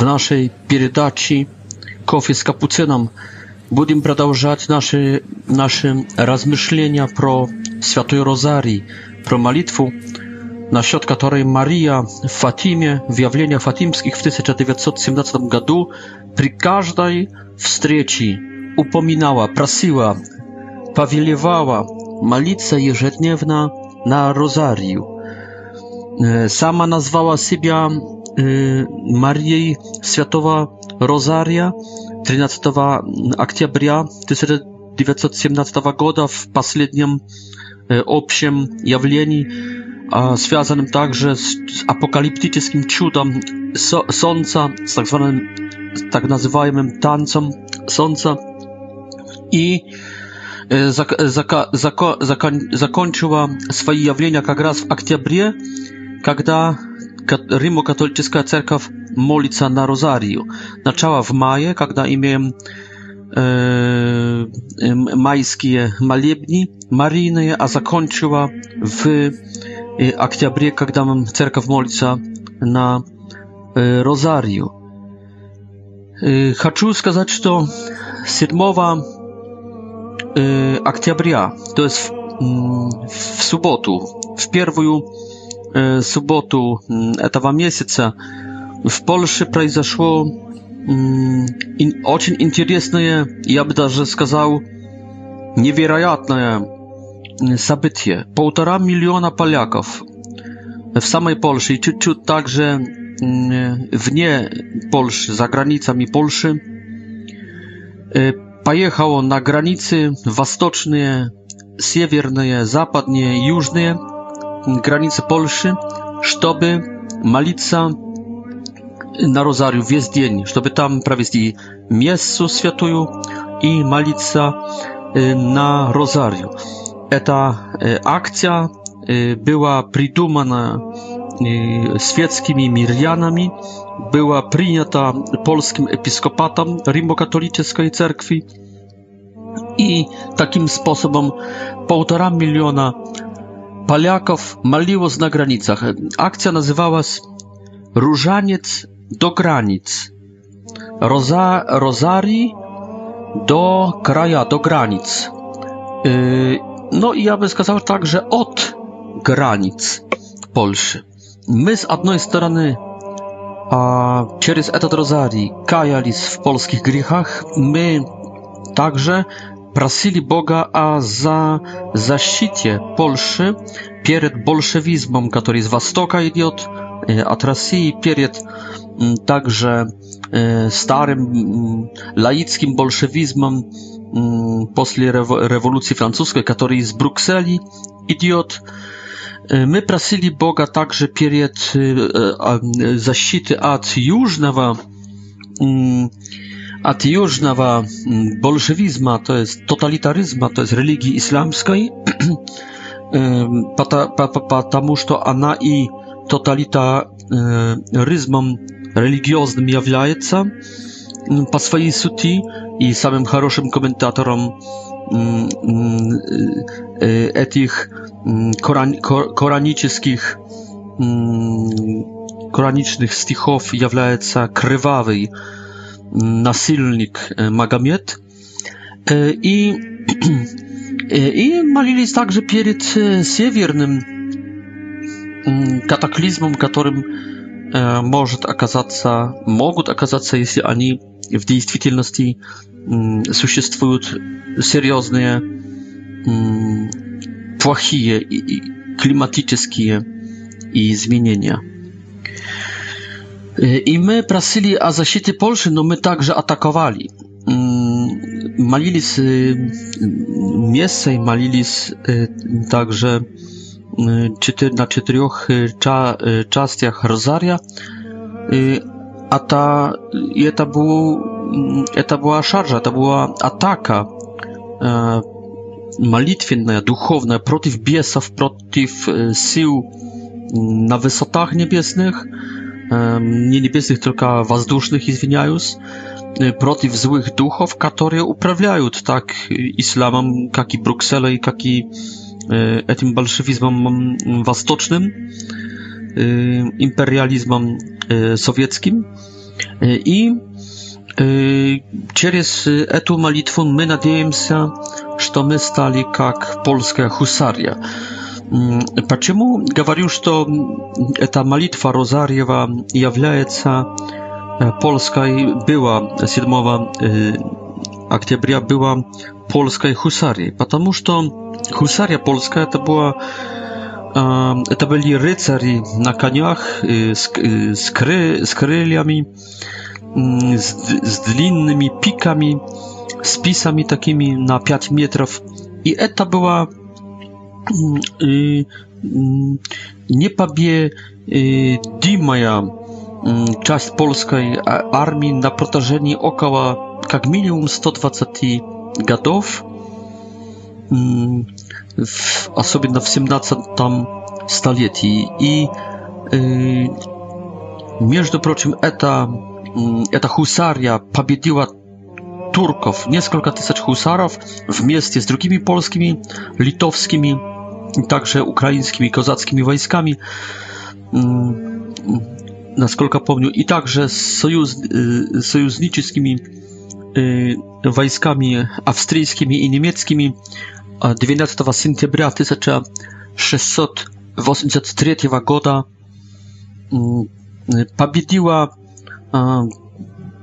в нашей передаче «Кофе с капуцином» будем продолжать наши, наши размышления про Святой Розарий, про молитву, насчет которой Мария в Фатиме, в явлениях фатимских в 1917 году при каждой встрече упоминала, просила, повелевала молиться ежедневно на Розарию. Сама назвала себя Y, Marii Światowa Rozaria 13 Akcja 1917 года w последнем общем y, a związanym także z, apokaliptycznym cudem so, Słońca, z tak zwanym, tak nazywanym tancem Słońca i y, zakończyła swoje jawlenia jak raz w aktiabrie, kiedy Rzymokatolicka Cerkaw Molica na Rosariu. Zaczęła w maje, kiedy na imię e, majskie maliebni, maryjne, a zakończyła w aktiabrie, e, kiedy mam Cerkaw Molica na e, Rosariu. E, chcę powiedzieć, że 7 aktiabria, to jest w, w, w sobotę, субботу этого месяца в Польше произошло очень интересное, я бы даже сказал, невероятное событие. Полтора миллиона поляков w samej Polsce i ciut, ciut także wnie Polszy, za granicami Polszy, поехало na granicy wschodnie, северные, zapadnie, jużne granicy Polszy, żeby malica na rozariu w день, żeby tam провести мессу святую i malica y, na rozariu. Ta y, akcja y, była przydumana świeckimi mirjanami, była przyjęta polskim episkopatem rimokatolickiej cerkwi i takim sposobem półtora miliona Paliaków maliło na granicach. Akcja nazywała się Różaniec do granic. Roza, Rosarii do kraja, do granic. Y, no i ja bym сказал także od granic Polszy. My z jednej strony a przez etat розарий каялись w polskich grzechach, my także Prasili Boga a za zaszczycie Polski przed bolszewizmem, który z востока idiot, od, od Rosji, przed także y, starym mm, laickim bolszewizmem mm, po rewolucji francuskiej, który z Brukseli idiot. Y, my prasili Boga także przed y, zaszczyty od Jużnego mm, a atyjużnawa mm, bolszewizma, to jest totalitaryzma, to jest religii islamskiej, patamu, to ana i totalitaryzmom religioznym jawiajca mm, po swojej suti i samym хорошим komentatorom mm, y, y, etich koranicznych koranicznych stichów jawiajca krwawej nasilnik Magomed i, i молились также перед северным катаклизмом, которым может оказаться, могут оказаться, если они в действительности существуют серьезные плохие климатические изменения. Y, I my prosili o zasiety Polski, no my także atakowali. Mm, malilis y, miejsce i malilis y, także na czterech częściach rozaria. A ta i to było to była szarża, to była ataka e, malitwienna, duchowna, przeciw biesów, przeciw sił mm, na wysotach niebiesnych nie niebieskich, tylko wazdusznych izwiniają e, przeciw złych duchów, które uprawiają tak islamem, jak i Brukselę, jak e, e, i tym bolszewizmem wastocznym, imperializmem sowieckim. I przez etu modlitwę my nadziejemy się, że my stali jak polska husaria. Почему говорю, что эта молитва Розарьева является польской, была 7 октября, была польской хусарией? Потому что хусария польская это была это были рыцари на конях с, с, кры, с крыльями, с, с длинными пиками, с писами такими на 5 метров. И это была Y, y, nie pabie y, dymaja mm, czas polskiej armii na protażeni około jak minimum 120 gadów mm, w osobie na 17 tam stalieti i Между прочим, eta эта хусария победила Turków, несколько тысяч husarów wmieście z drugimi polskimi, litowskimi i także ukraińskimi kozackimi wojskami насколько помню, и также с союз, э, союзническими э, войсками австрийскими и немецкими 12 сентября 1683 года э, победила э,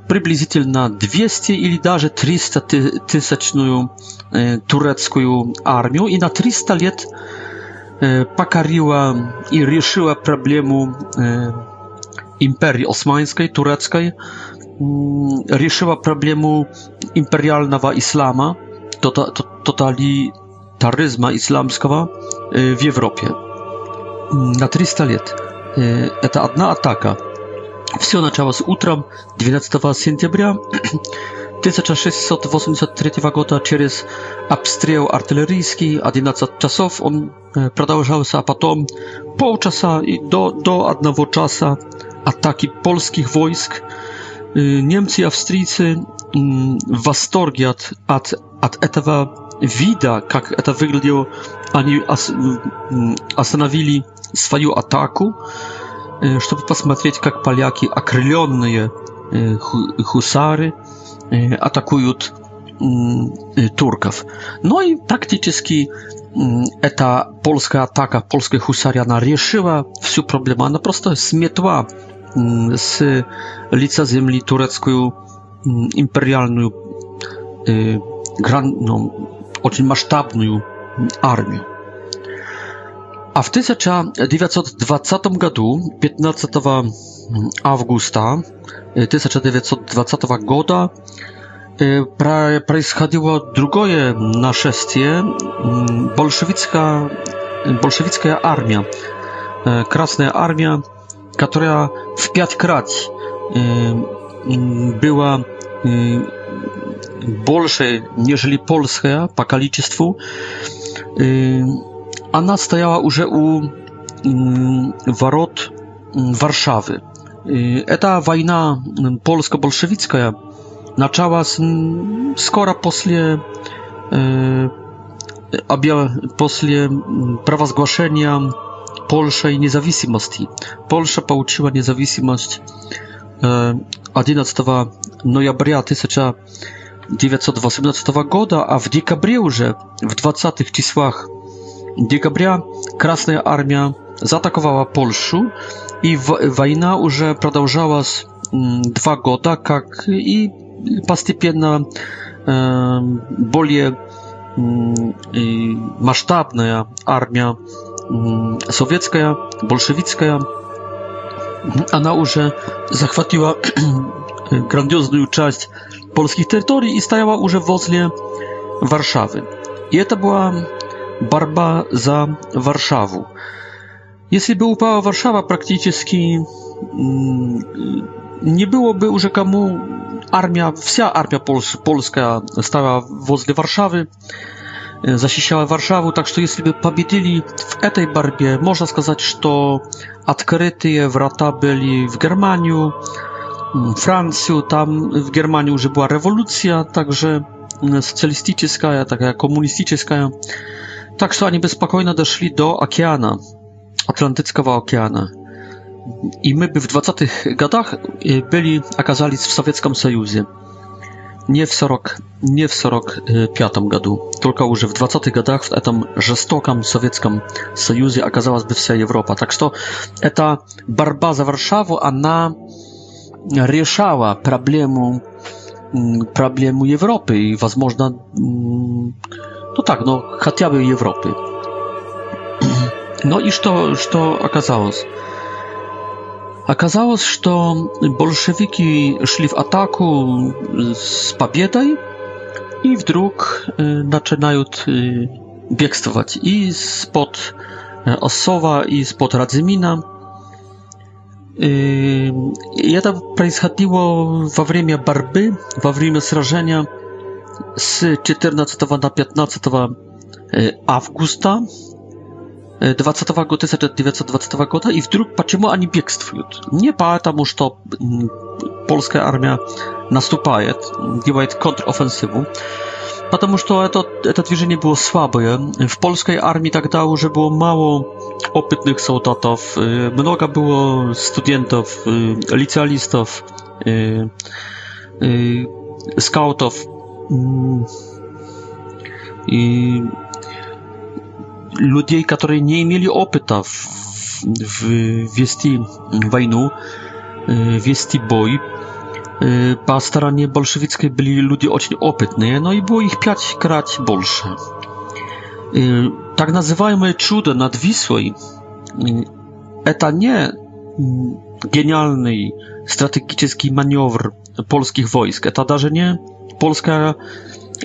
приблизительно 200 или даже 300 тысячную э, турецкую армию и на 300 лет э, покорила и решила проблему э, империи османской, турецкой, решила проблему империального ислама, тоталитаризма исламского в Европе на 300 лет. Это одна атака – Все началось утром 12 сентября 1683 года через обстрел артиллерийский 11 часов он продолжался, а потом полчаса и до, до одного часа атаки польских войск. Немцы и австрийцы в восторге от, от, от этого вида, как это выглядело, они остановили свою атаку чтобы посмотреть, как поляки, окрыленные хусары, атакуют турков. Ну и тактически эта польская атака, польская хусария, она решила всю проблему. Она просто сметла с лица земли турецкую империальную, гран, ну, очень масштабную армию. 1920 году, 15 августа 1920 года, происходило другое нашествие, большевистская, большевистская армия, Красная армия, которая в пять крат была больше, нежели польская по количеству. Anna stała już u mm, warot mm, Warszawy. Y, Ta wojna mm, polsko-bolszewicka Na zaczęła skoro po после y, prawozgłoszenia Polszy i niezawisłości. Polsza pouczyła niezawisłość 11 nojabria 1918 goda, a w dekabrze już w 20-tych czasach декабря Красная Армия заатаковала Польшу, и война уже продолжалась два года, как и постепенно более масштабная армия советская, большевистская, она уже захватила грандиозную часть польskich terytorii i stajała już w Warszawy. I to była борьба за Варшаву. Если бы упала Варшава, практически не было бы уже кому армия, вся армия польская стала возле Варшавы, защищала Варшаву, так что если бы победили в этой борьбе, можно сказать, что открытые врата были в Германию, Францию, там в Германии уже была революция, также социалистическая, такая коммунистическая, tak, że oni by spokojnie doszli do oceana, Atlantyckiego oceana. I my by w 20-tych latach y, byli, okazali w Sowieckim Sojuszu. Nie w nie w 1945 roku, y, tylko już w 20-tych latach w tym żestokim Sowieckim Sojuszu okazała by się Europa. Tak, że ta barba za Warszawę, ona rozwiązała problemu, mm, problemu Europy i, może, mm, no tak, no, chociażby Europy. No i co to okazało? Okazało się, że bolszewiki szli w ataku z pobiedą i wdruk y, zaczynają y, biegstwować i spod y, Osowa i spod Radzymina. I to происходило w czasie barby, w czasie сражения z 14 na 15 августа 20 года, 1920 года, и вдруг почему они бегствуют? Не потому, что польская армия наступает, делает контрофенсиву, потому что это, это движение было слабое. В польской армии тогда уже было мало опытных солдатов, много было студентов, лицеалистов, скаутов, и людей, которые не имели опыта в, в вести войну, вести бой. По стороне bolszewickiej byli ludzie очень opytni, no i było ich pięć krat больше. E, tak nazywajmy czudo nad Wisłą. E, to nie mm, genialny strategiczny maniowr polskich wojsk, to nawet nie polska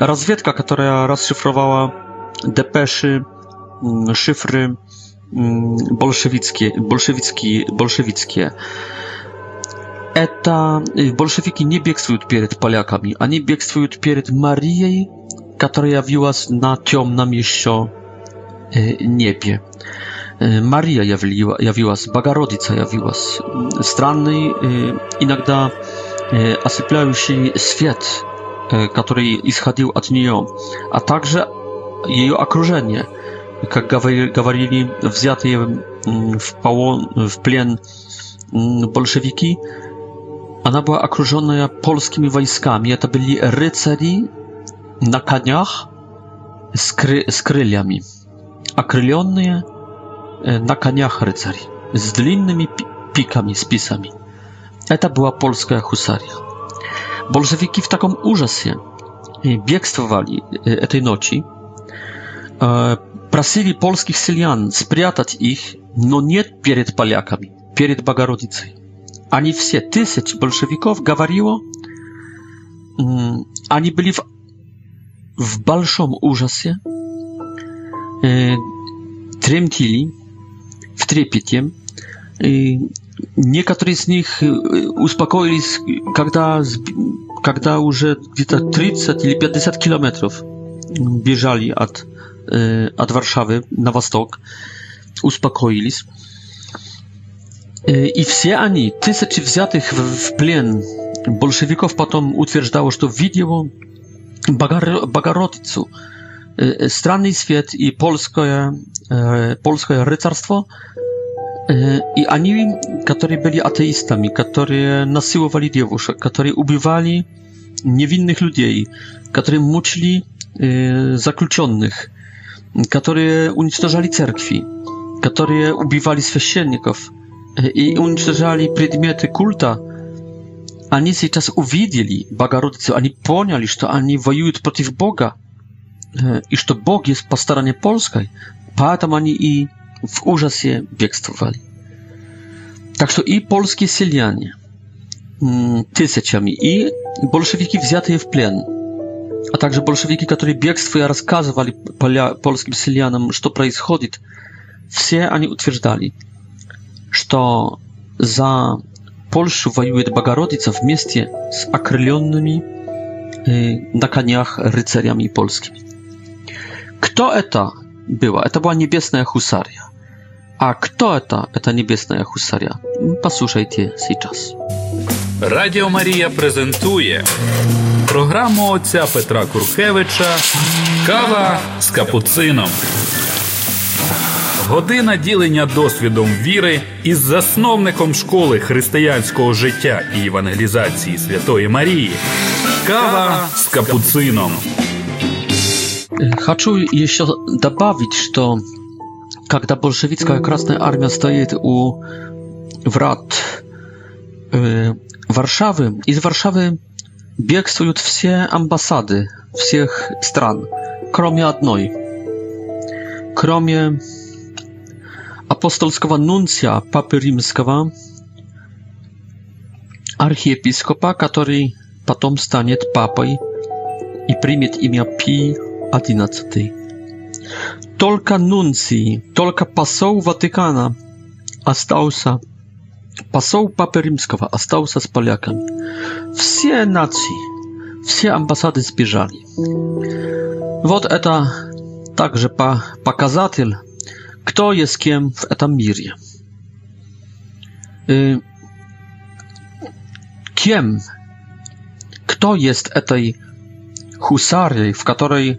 rozwiedka, która rozszyfrowała depeszy, mm, szyfry mm, bolszewickie, bolszewicki, bolszewickie. Eta y, bolszewiki nie biegli przed Polakami, ani biegli przed Marią, która jawiła się na ciemnym jeszcze niebie. Y, Maria jawiła się, Bagarodica jawiła się. Stranny, y, asypiały się świat, который исходил от нее, а также ее окружение, как говорили взятые в, полон, в плен большевики, она была окруженная польскими войсками. Это были рыцари на конях с, кры с крыльями, окрыленные на конях рыцари с длинными пиками, списами. Это была польская хусария bolszewiki w taką ужасie biegstwowali e, e, tej nocy, e, prosili polskich Sylian spriatać ich, no nie przed Polakami, przed Bogorodicą. Ani wsie tysiąc bolszewików gawariło, mm, ani byli w, w balszom ужасie, trętili, w trepiecie, Niektórzy z nich y, uspokoili, kiedy już gdzieś 30 czy 50 kilometrów bieżali od, y, od Warszawy na wschód, uspokoili. Y, I wszyscy oni, tysiące wziętych w, w bolszewików potem utwierdzało, że widziało Bagarotycu, Stranny Świat i polskie, polskie rycerstwo, E, i ani którzy byli ateistami, którzy nasyłowali diabłusza, którzy ubiwali niewinnych ludzi, którzy mucili e, zakluczonych, którzy unicestwiali cerkwi, którzy ubiwali święcienników e, i unicestwiali przedmioty ani oni tej czasu uwidzieli Bogorodicę, ani poznali, że oni wojują przeciw Boga e, i że Bóg jest pastorem Polski, dlatego ani i w urzasie biegstwowali. Także i polskie silianie mm, tysiącami, i bolszewiki je w plen, a także bolszewiki, którzy biegstwują, rozkazywali polskim silianom, co происходzi, wszyscy oni utwierdzali, że za Polszu wojuje Bogorodica w mieście z akrylionymi y, na kaniach ryceriami polskimi. Kto eta była? Eta była niebiesna husaria. А кто это, эта небесная хусаря? Послушайте сейчас. Радіо Марія презентує програму отця Петра Куркевича Кава з капуцином. Година ділення досвідом віри із засновником школи християнського життя і евангелізації Святої Марії. Кава з капуцином. Хочу еще добавить, що. когда большевистская Красная Армия стоит у врат э, Варшавы, из Варшавы бегствуют все амбассады всех стран, кроме одной. Кроме апостольского нунция Папы Римского, архиепископа, который потом станет папой и примет имя Пи XI tylko nuncji, tolka pasoł Watykana, a stałsa pasoł papy rzymskiego, a stałsa z Polakami. Wszystkie nacje, wszystkie ambasady zbieżali. Вот это także pa, показатель, kto jest kim w tym mirie. Y, kim, kto jest tej husarii, w której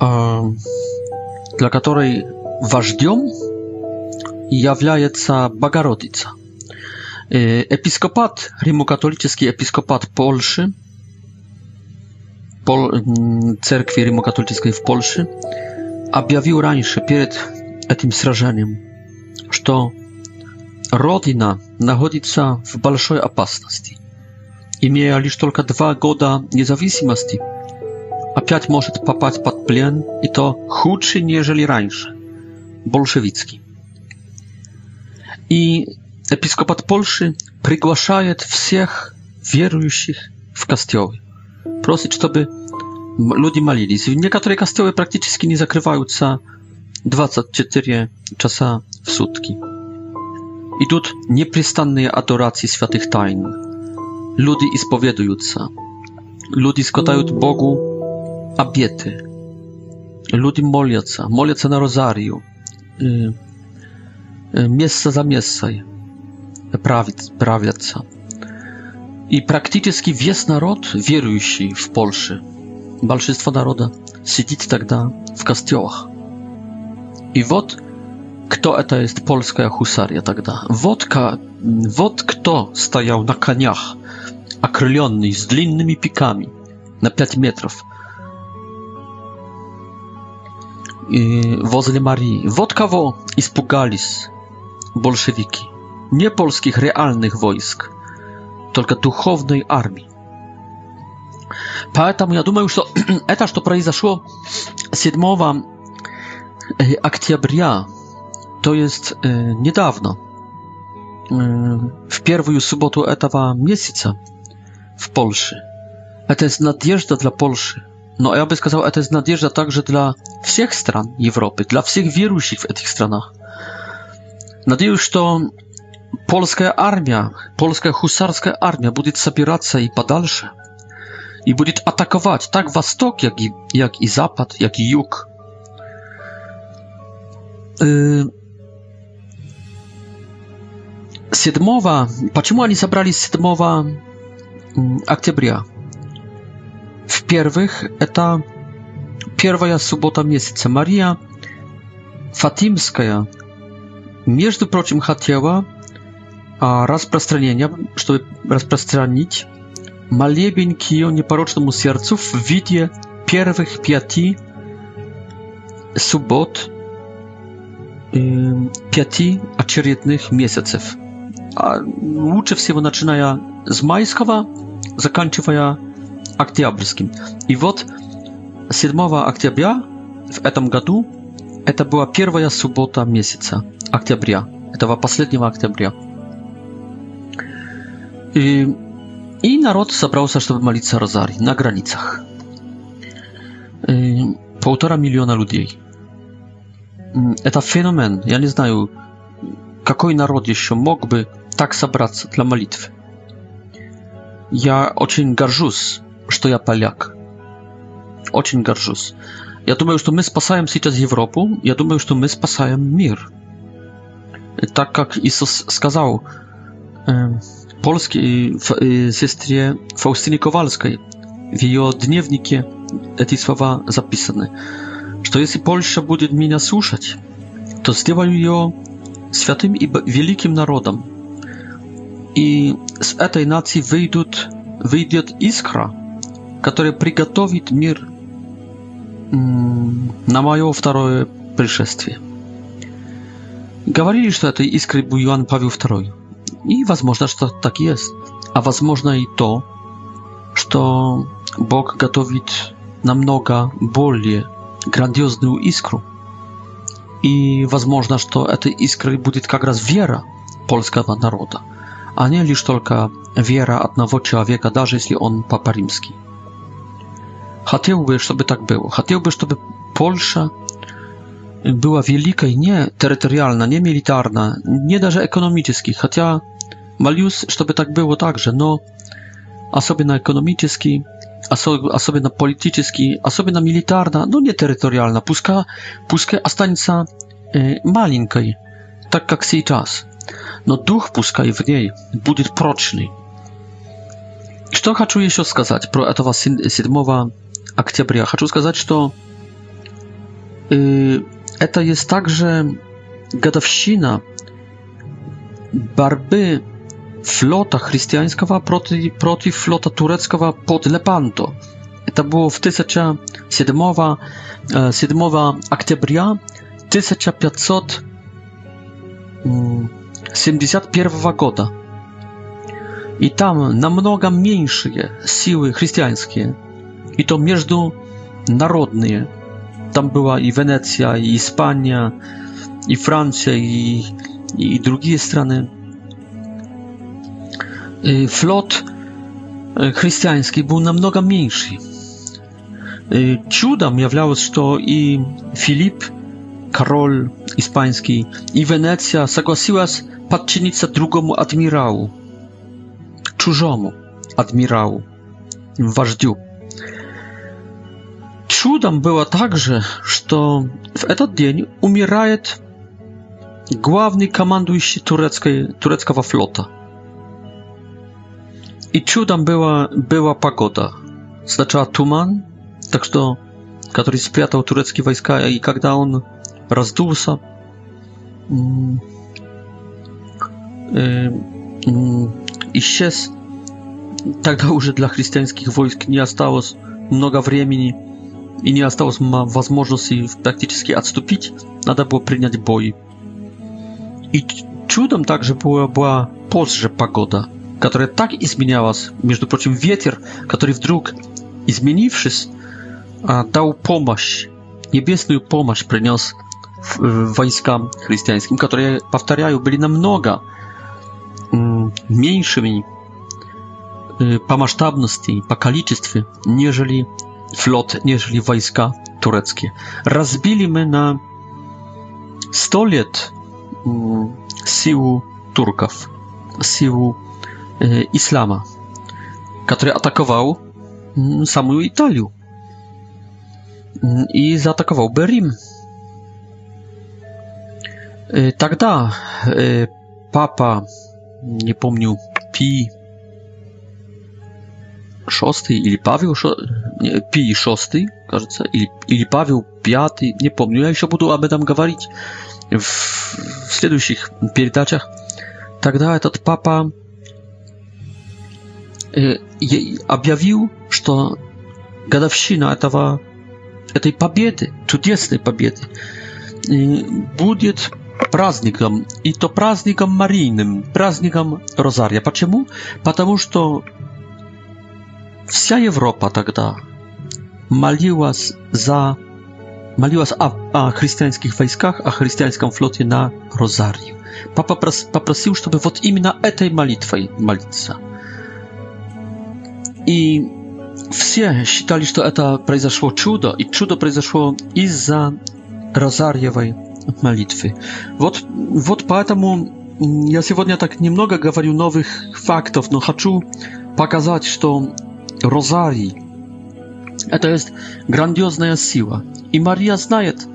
для которой вождем является Богородица. Епископат, римокатолический епископат Польши, Пол, церкви римокатолической в Польше, объявил раньше, перед этим сражением, что Родина находится в большой опасности. Имея лишь только два года независимости – опять может попасть под плен, и то худший, нежели раньше, большевицкий. И епископат Польши приглашает всех верующих в костелы. Просит, чтобы люди молились. Некоторые костелы практически не закрываются 24 часа в сутки. Идут непрестанные адорации святых тайн. Люди исповедуются. Люди складывают Богу abiety. Ludzie modlą się, na rozariu, e, za miejscem, prawią się. I praktycznie wiesz naród wierujący w Polsce, większość naroda, siedzi wtedy tak w kościołach. I wod kto eta jest polska husaria wtedy? Tak Wodka, wod kto stajał na kaniach akrylionych, z длинnymi pikami, na 5 metrów. и возле Марии. Вот кого испугались большевики. Не польских реальных войск, только духовной армии. Поэтому я думаю, что это, что произошло 7 октября, то есть недавно, в первую субботу этого месяца в Польше, это есть надежда для Польши. No, ja bym tak, że to jest nadzieja także dla wszystkich stron Europy, dla wszystkich wierzących w tych stronach. Nadzieję, że to polska armia, polska husarska armia będzie zabierać i podalsze i będzie atakować tak wschód, jak i jak i zachód, jak i jug. Yy, siedmowa, dlaczego oni zabrali 7 października? В-первых, это первая суббота месяца. Мария Фатимская, между прочим, хотела распространения, чтобы распространить молебень к ее непорочному сердцу в виде первых пяти суббот пяти очередных месяцев. А лучше всего начиная с майского, заканчивая Октябрьским. И вот 7 октября в этом году это была первая суббота месяца октября, этого последнего октября. И, и народ собрался, чтобы молиться Розари на границах. И, полтора миллиона людей. Это феномен. Я не знаю, какой народ еще мог бы так собраться для молитвы. Я очень горжусь что я поляк. Очень горжусь. Я думаю, что мы спасаем сейчас Европу, я думаю, что мы спасаем мир. И так как Иисус сказал э, польской э, сестре Фаустине Ковальской, в ее дневнике эти слова записаны, что если Польша будет меня слушать, то сделаю ее святым и великим народом. И с этой нации выйдут, выйдет искра – который приготовит мир на мое второе пришествие. Говорили, что это искры Буюан Павел II. И возможно, что так и есть. А возможно и то, что Бог готовит намного более грандиозную искру. И возможно, что этой искрой будет как раз вера польского народа, а не лишь только вера одного человека, даже если он папа римский. Chciałby, żeby tak było. Chciałby, żeby Polska była wielka i nie terytorialna, nie militarna, nie daże ekonomicznie. Chociaż Malius, żeby tak było także, no a sobie na ekonomicznie, a, sobie na polityczny, a sobie na militarna, no nie terytorialna, puska puska astańca e, y, malinkaj, tak jak się czas. No duch puskaj w niej, będzie proczny. Что хочу еще сказать про этого 7 октября? Хочу сказать, что э, это есть также годовщина борьбы флота христианского против, против флота турецкого под Лепанто. Это было в 1007, 7 октября 1571 года i tam na namnoga mniejsze siły chrześcijańskie i to narodnie, Tam była i Wenecja, i Hiszpania, i Francja, i, i, drugie strony. Y, flot y, chrześcijański był na namnoga mniejszy. Y, Cudem jawiało się to i Filip, Karol hiszpański, i Wenecja zgodziła się podczynić się drugiemu admirału чужому адмиралу, вождю. Чудом было также, что в этот день умирает главный командующий турецкой, турецкого флота. И чудом была, была погода. Сначала туман, так что, который спрятал турецкие войска, и когда он раздулся, исчез. Тогда уже для христианских войск не осталось много времени и не осталось возможности практически отступить. Надо было принять бой. И чудом также была, была позже погода, которая так изменялась. Между прочим, ветер, который вдруг, изменившись, дал помощь, небесную помощь принес э, войскам христианским, которые, повторяю, были намного Mm, mniejszymi y, po masztabności, po liczbie, nieżeli flot, niżeli wojska tureckie. Rozbiliśmy na 100 lat mm, siłę Turków, siłę y, islama, który atakował mm, samą Italię i zaatakował Berim. Тогда э, папа nie pomnił Pi VI ili Paweł nie, Pi VI, кажется, или, или Павел V, не помню. Я еще буду об этом говорить в, в следующих передачах. Тогда этот папа э, объявил, что годовщина этого, этой победы, чудесной победы, э, будет праздником, и то праздником марийным, праздником Розария. Почему? Потому что вся Европа тогда молилась за молилась о, о христианских войсках, о христианском флоте на Розарии. Папа прос, попросил, чтобы вот именно этой молитвой молиться. И все считали, что это произошло чудо, и чудо произошло из-за Розарьевой от молитвы. Вот, вот поэтому я сегодня так немного говорю новых фактов, но хочу показать, что розарий – это есть грандиозная сила. И Мария знает,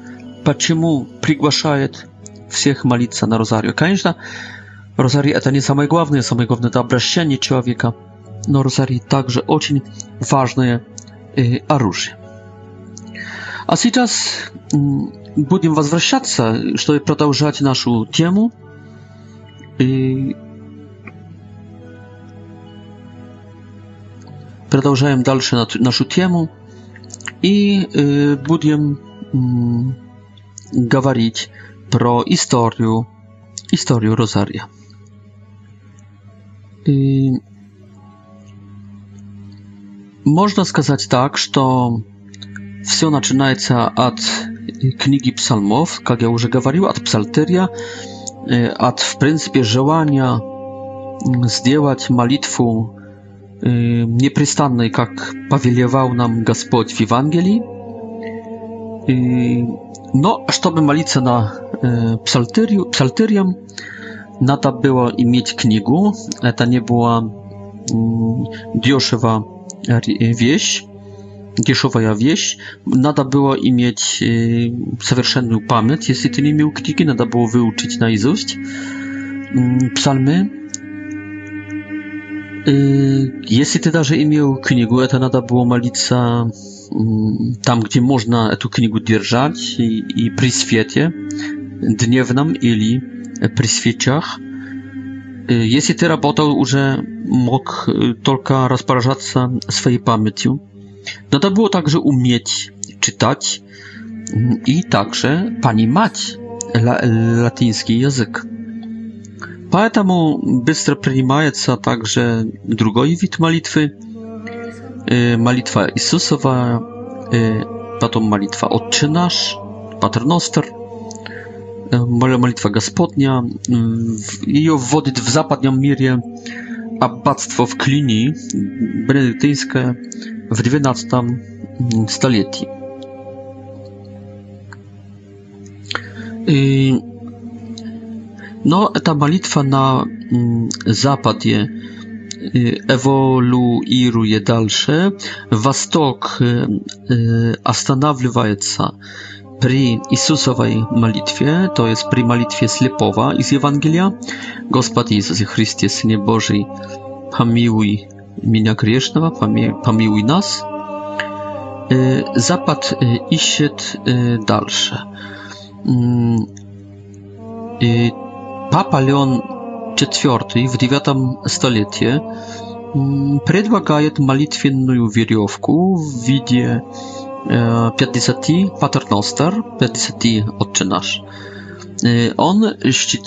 почему приглашает всех молиться на розарию. Конечно, розарий – это не самое главное, самое главное – это обращение человека, но розарий также очень важное оружие. А сейчас будем возвращаться, чтобы продолжать нашу тему. И продолжаем дальше нашу тему и э, будем м, говорить про историю, историю Розария. И можно сказать так, что все начинается от книги псалмов, как я уже говорил, от псалтерия, от, в принципе, желания сделать молитву непрестанной, как повелевал нам Господь в Евангелии. Но, чтобы молиться на псалтерию, псалтерием, надо было иметь книгу. Это не была дешево вещь дешевая вещь. Надо было иметь э, совершенную память. Если ты не имел книги, надо было выучить наизусть э, псалмы. Э, если ты даже имел книгу, это надо было молиться э, там, где можно эту книгу держать и, и при свете дневном или при свечах. Если ты работал, уже мог только распоряжаться своей памятью. Dada było także umieć czytać i także pani mać la, latyński język. Поэтому быстро принимается также другой вид молитвы, молитва Иисусова, потом молитва Отче наш, Патерностер, молитва Господня. Ее вводит в западном мире abactwo w Klini benedyktyńskie w XIX stuleciu. I... Yy, no, ta malitwa na mm, zapad je yy, ewoluuje dalsze. Wastok e, e, przy Isusowej modlitwie, to jest pri modlitwie i z Ewangelia. Gospod Jezus Chrystus, Synie Boży, pamiłuj mnie grzesznego, pamiłuj nas. E, zapad e, i iście e, dalsze. Mm, Papa Leon IV w IX stuleciu mm, predwagaje modlitwienną wierowkę w widzie 50 Paternoster, 50 Отче наш. Он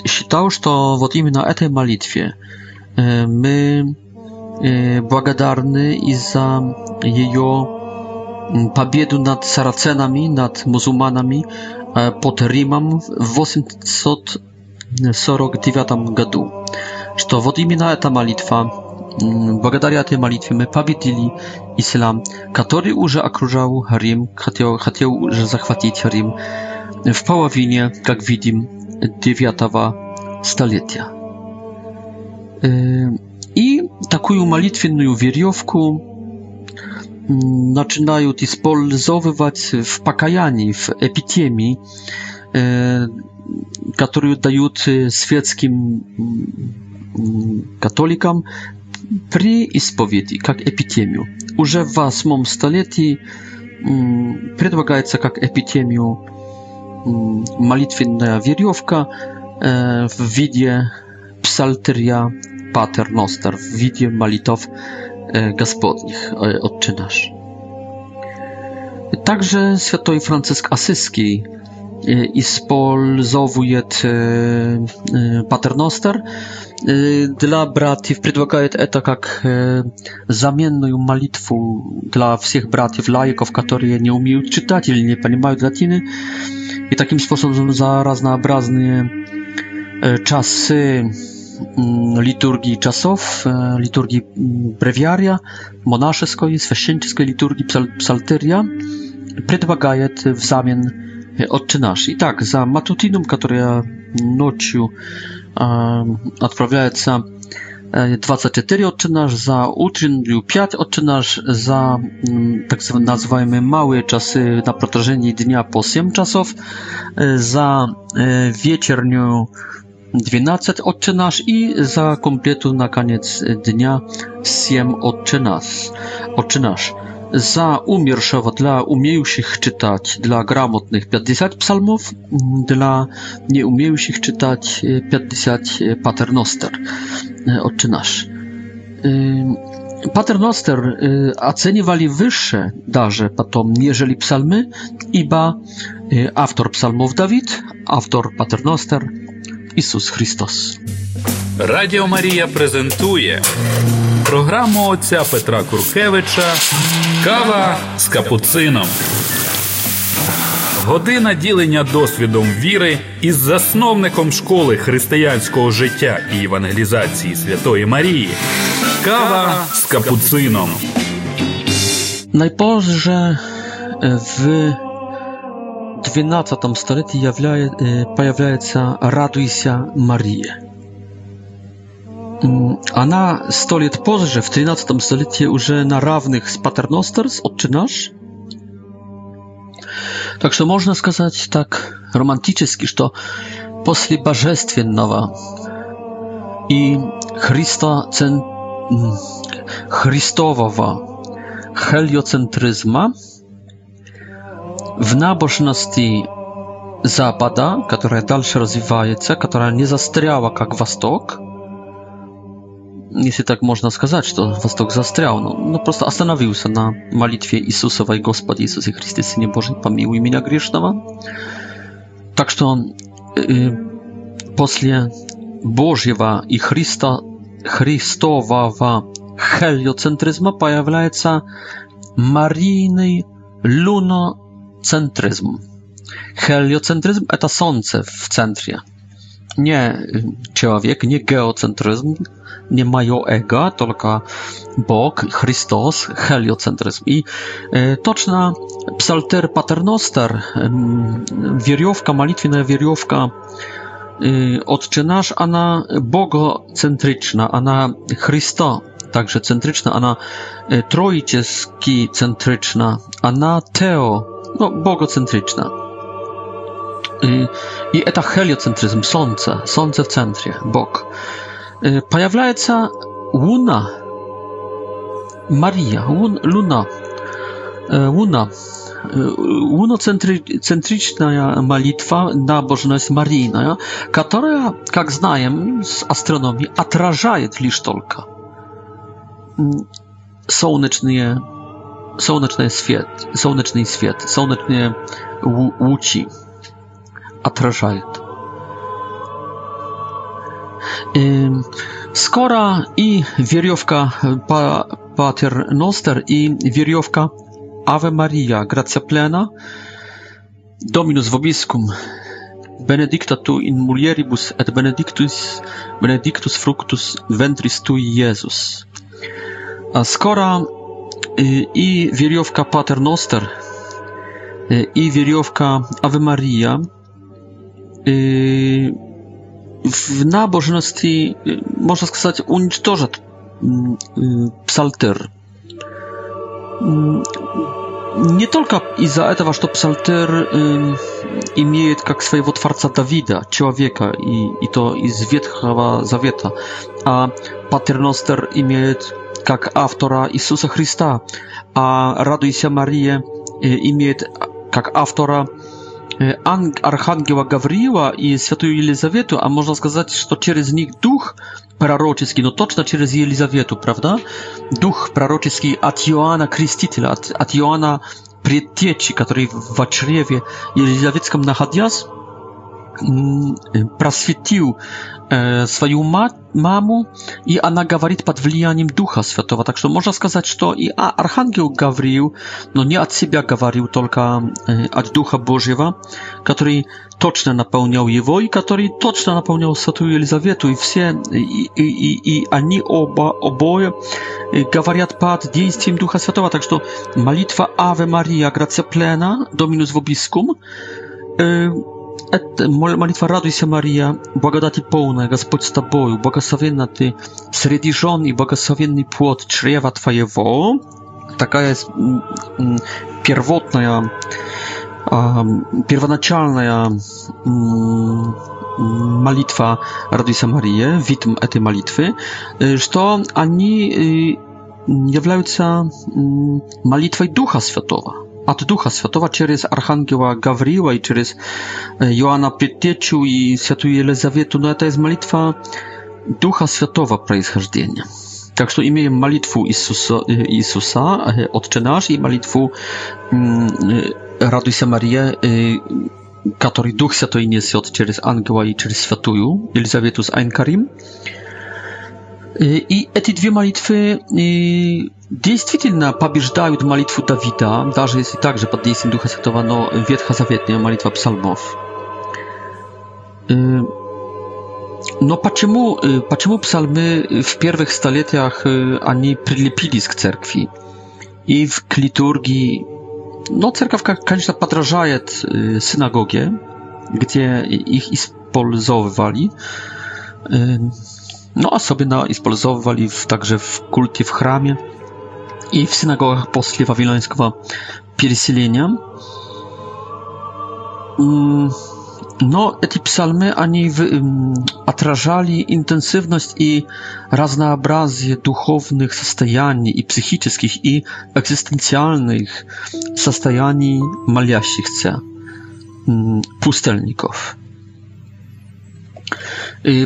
считал, что вот именно этой молитве мы благодарны и за ее победу над сараценами, над мусульманами под Римом в 849 году. Что вот именно эта молитва благодаря этой молитве мы победили ислам, который уже окружал Рим, хотел, хотел уже захватить Рим в половине, как видим, 9 столетия. И такую молитвенную веревку начинают использовать в покаянии, в эпитемии, которую дают светским католикам при исповеди, как эпитемию. Уже в восьмом столетии предлагается как эпитемию молитвенная веревка в виде псалтерия Pater Noster, w widzie molitów gospodnich Otczy Nasz. Także święty Franciszek Asyski использовывает патерностер. Для братьев предлагает это как заменную молитву для всех братьев-лайков, которые не умеют читать или не понимают латины. И таким способом за разнообразные czasy liturgii czasów, liturgii brewiaria, monaszyskiej, święcieńskiej liturgii psal psalteria, предлагает w zamian Отче наш. Итак, за матутином, которая ночью э, отправляется 24 Отче Nasz, za utrzynił 5 Otczy Nasz, za e, mm, tak nazywajmy małe czasy na протяжении dnia po 7 czasów, e, za e, wieczernią 12 Otczy i za kompletu na koniec dnia 7 Otczy Nasz za умершего, dla umiejących czytać, dla gramotnych 50 psalmów mm, dla nieumiejących czytać 50 e, e, paternoster, e, odczynasz. Paternoster oceniowali wyższe darze patom jeżeli psalmy, iba autor psalmów Dawid, autor paternoster Jezus Chrystus. Радіо Марія презентує програму отця Петра Куркевича Кава з капуцином. Година ділення досвідом віри із засновником школи християнського життя і евангелізації Святої Марії. Кава з капуцином. Najpozже е, в XII столітті е, появляється Радуйся Марія. Она сто лет позже, в 13 столетии, уже на равных с Патерностер, с Отче наш. Так что можно сказать так романтически, что после божественного и Христа цен... христового хелиоцентризма в набожности Запада, которая дальше развивается, которая не застряла как Восток, nie jest tak można skazać, to Wostok zastrzał, no, no prosto zastanowił się na modlitwie Jezusowej, Gospodzie Jezusie Chrystie, Synie Boży, pomiłuj mnie grzesznego. Tak, że on y, после y, Bożego i Chrysta, Chrystowawa heliocentryzma pojawia się maryjny lunocentryzm. Heliocentryzm to słońce w centrum nie człowiek, nie geocentryzm, nie moje ego, tylko Bóg, Chrystus, heliocentryzm. I e, toczna psalter paternoster, e, mm, wierjówka, malitwina wierjówka e, odczynasz, Nasz, ona bogocentryczna, na Chrysto także centryczna, ona e, trójcieski centryczna, na teo, no, bogocentryczna и это хелиоцентризм, солнце, солнце в центре, Бог. Появляется луна, Мария, лун, луна, луна, луноцентричная молитва, набожность марийная, которая, как знаем с астрономии, отражает лишь только солнечные, солнечный свет, солнечный свет, солнечные лучи отражает. Скоро и веревка Патер Ностер, и веревка Аве Мария, Грация Плена, Доминус Вобискум, benedicta tu in mulieribus et benedictus benedictus fructus ventris tui Jezus. A skora y, i wierjowka Pater Noster y, i wierjowka Ave Maria Yy, w nabożności yy, można сказать уничтожат yy, psalter. Nie tylko i za to, że psalter imieje jak swojego twarca Dawida, człowieka i, i to z Wietchowa Zawieta, a paternoster imieje jak autora Jezusa Chrysta, a raduj się Marię imieje jak autora Архангела Гавриила и Святую Елизавету, а можно сказать, что через них дух пророческий, но точно через Елизавету, правда? Дух пророческий от Иоанна Крестителя, от, от Иоанна Предтечи, который в чреве Елизаветском находясь, просветил свою мать, маму, и она говорит под влиянием Духа Святого. Так что можно сказать, что и Архангел говорил, но не от себя говорил, только от Духа Божьего, который точно наполнял его и который точно наполнял Святую Елизавету. И все, и, и, и, и они оба, обои говорят под действием Духа Святого. Так что молитва Аве Мария, грация плена, Dominus Vobiscum, Молитва «Радуйся, Мария, благодати полная, Господь с тобою, благословенна ты среди жен и благословенный плод чрева твоего». Такая первотная, первоначальная молитва «Радуйся, Мария», вид этой молитвы, что они являются молитвой Духа Святого от Духа Святого через Архангела Гавриила и через Иоанна Петечу и Святую Елизавету, но это из молитва Духа Святого происхождения. Так что имеем молитву Иисуса, Иисуса Отче наш, и молитву Радуйся Мария, который Дух Святой несет через ангела и через святую Елизавету с Айнкарим. Карим. И эти две молитвы действительно побеждают молитву Давида, даже если также под действием Духа Святого, но ветхозаветная молитва псалмов. Но почему, почему псалмы в первых столетиях они прилепились к церкви? И в к литургии. Но церковь, конечно, подражает synagogie, gdzie ich использовали. No a sobie na i использовали także w kultie, w chramie i w synagogach после wawilońskiego переселения. No, eti psalmy ani mm, atrażali intensywność i raznobrazie duchownych состояний i psychicznych i egzystencjalnych состояний maliasich mm, pustelników. pustelników.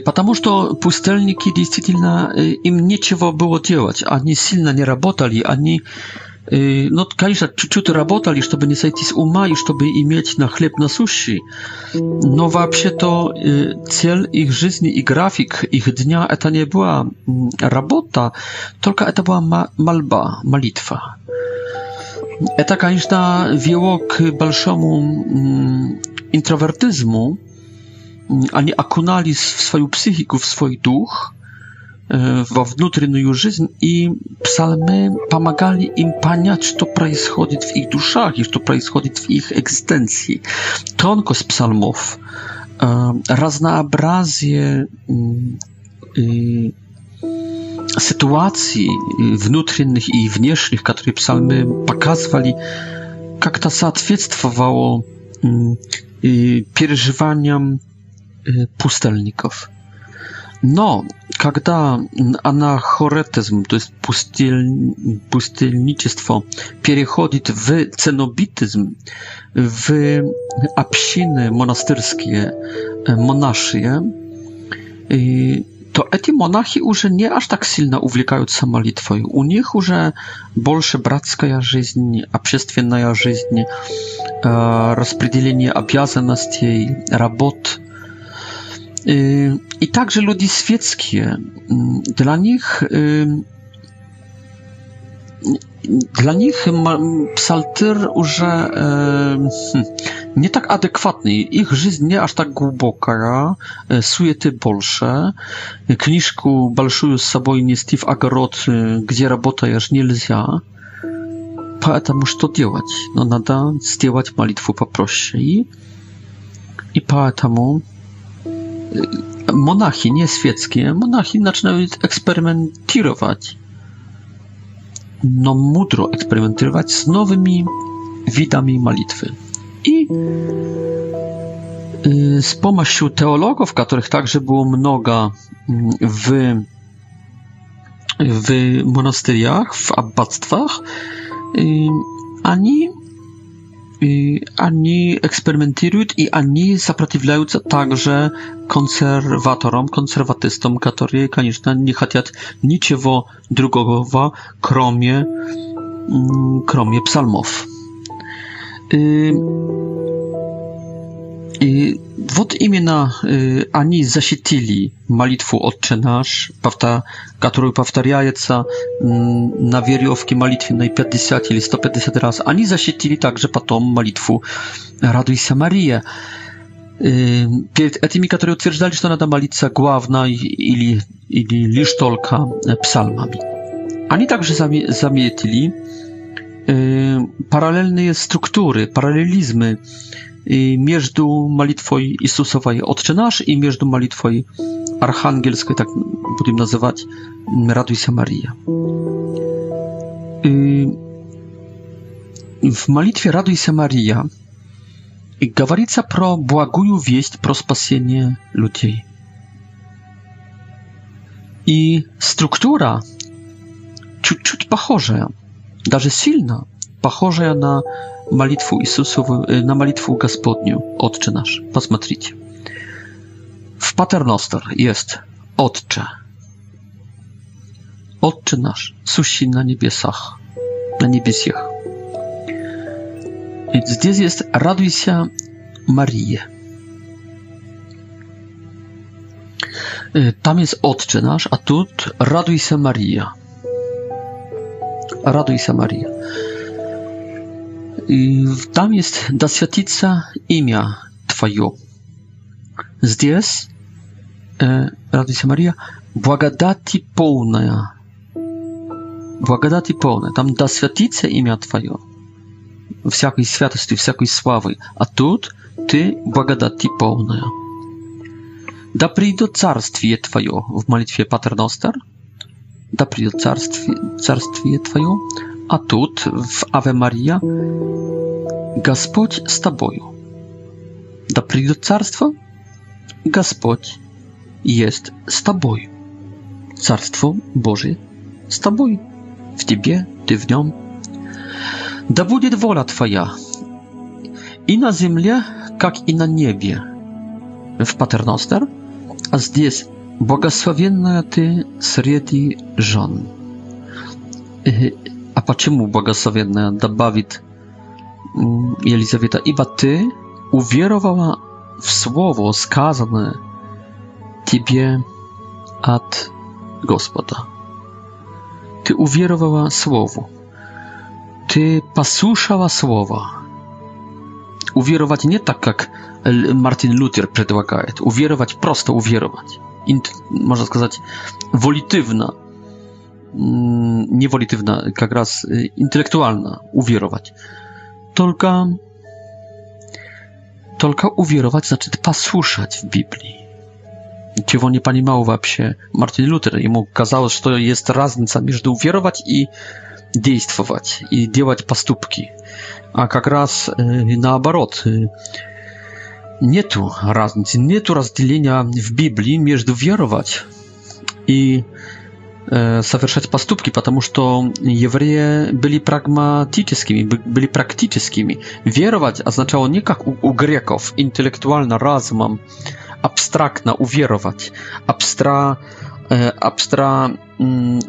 Потому что пустельники действительно, им нечего было делать. Они сильно не работали, они no, конечно, чуть-чуть работали, чтобы не сойти с ума и чтобы иметь на хлеб насущий. Но вообще-то цель их жизни и график их дня это не была работа, только это была мольба, молитва. Это, конечно, вело к большому интровертизму, они окунались в свою психику, в свой дух, во внутреннюю жизнь, и псалмы помогали им понять, что происходит в их душах и что происходит в их экзистенции. Тонкость псалмов, разнообразие ситуаций внутренних и внешних, которые псалмы показывали, как-то соответствовало переживаниям pustelników. Но когда анахоретизм, то есть пустель, пустельничество, переходит в ценобитизм, в общины монастырские, монашие, to эти монахи уже не аж так сильно увлекаются молитвой. У них уже больше братская жизнь, общественная жизнь, распределение обязанностей, работ – Y, I także ludzi świeckie, mm, dla nich y, dla nich psaltyr już e, hm, nie tak adekwatny, ich życie nie aż tak głęboka, e, ty bolsze. Kniżku большую z sobą nie Steve Agarot, y, gdzie robota już nie lzia. Поэтому что делать? Но надо сделать молитву попроще. И, и поэтому Monachi nie świeckie, monachi zaczynają eksperymentować. No mudro eksperymentować z nowymi widami malitwy. I y, z pomocą teologów, których także było mnoga mm, w, w monasteriach, w abbactwach, y, ani Y, I ani eksperymentują i ani сопротивляją także konserwatorom, konserwatystom, którzy, конечно, nie chcą niczego drugiego, kromie, mm, kromie psalmów. Y, Вот именно они защитили молитву «Отче наш», которую повторяется на веревке молитвенной 50 или 150 раз. Они защитили также потом молитву «Радуйся, Мария». Перед этими, которые утверждали, что надо молиться главной или, или лишь только псалмами. Они также заметили параллельные структуры, параллелизмы, между молитвой Иисусовой «Отче наш» и между молитвой архангельской, так будем называть, «Радуйся, Мария». В молитве «Радуйся, Мария» говорится про благую весть про спасение людей. И структура чуть-чуть похожая, даже сильно похожая на молитву Иисусову, на молитву Господню, Отче наш. Посмотрите. В Патерностер есть Отче. Отче наш, сущий на небесах, на небесах. И здесь есть «Радуйся, Мария». Tam jest Otcze nasz, a tu Raduj się Maria. Raduj się Maria tam jest doświadczyca imię Twoje. Zdjęs, e, radzi się Maria, błagadati pełna. Błagadati pełna. Tam doświadczyca imię Twoje. Wsiakiej świętości, wsiakiej sławy. A tu ty błagadati pełna. Da przyjdzie carstwie Twoje w modlitwie Paternoster. Da przyjdzie carstwie, carstwie Twoje a tut w Ave Maria, Gospodź z Tobą. Da do Carstwo, Gospodź jest z Tobą. Carstwo Boży z Tobą, w Tobie, Ty w Nią. Da będzie wola Twoja i na ziemi, jak i na niebie. W Paternoster, a zdjęć błogosławiona Ty, Sredi żon. Y, a почему, благословенная, добавит Елизавета, ибо ты уверовала в слово, сказанное тебе от Господа. Ты уверовала слову. Ты послушала слово. Уверовать не так, как Мартин Лютер предлагает. Уверовать, просто уверовать. Int, можно сказать, волитивно Mm, niewolitywna, jak raz y, intelektualna, uwierować. Tylko, tylko uwierować znaczy posłuchać w Biblii. Czego nie pani mało się Martin Luther i mu kazało, że to jest różnica między uwierować i działać i działać postupki. A jak raz y, na obrót. Y, nie tu różnicy, nie tu rozdzielenia w Biblii między wierować i совершать поступки, потому что евреи были прагматическими, были практическими. Веровать означало не как у, у греков, интеллектуально, разумом, абстрактно уверовать, абстра, абстра,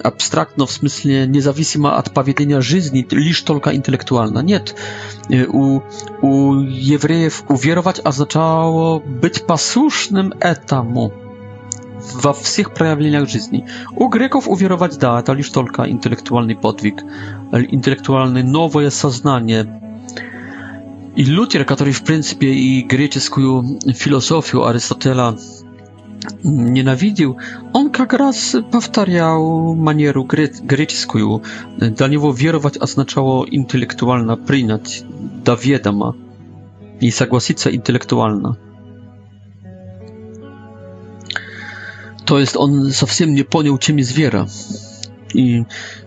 абстрактно в смысле независимо от поведения жизни, лишь только интеллектуально. Нет, у, у евреев уверовать означало быть послушным этому во всех проявлениях жизни. У греков уверовать, да, это лишь только интеллектуальный подвиг, интеллектуальное новое сознание. И Лютер, который, в принципе, и греческую философию Аристотеля ненавидел, он как раз повторял манеру греческую. Для него веровать означало интеллектуально принять до ведома и согласиться интеллектуально. то есть он совсем не понял, чем есть вера и,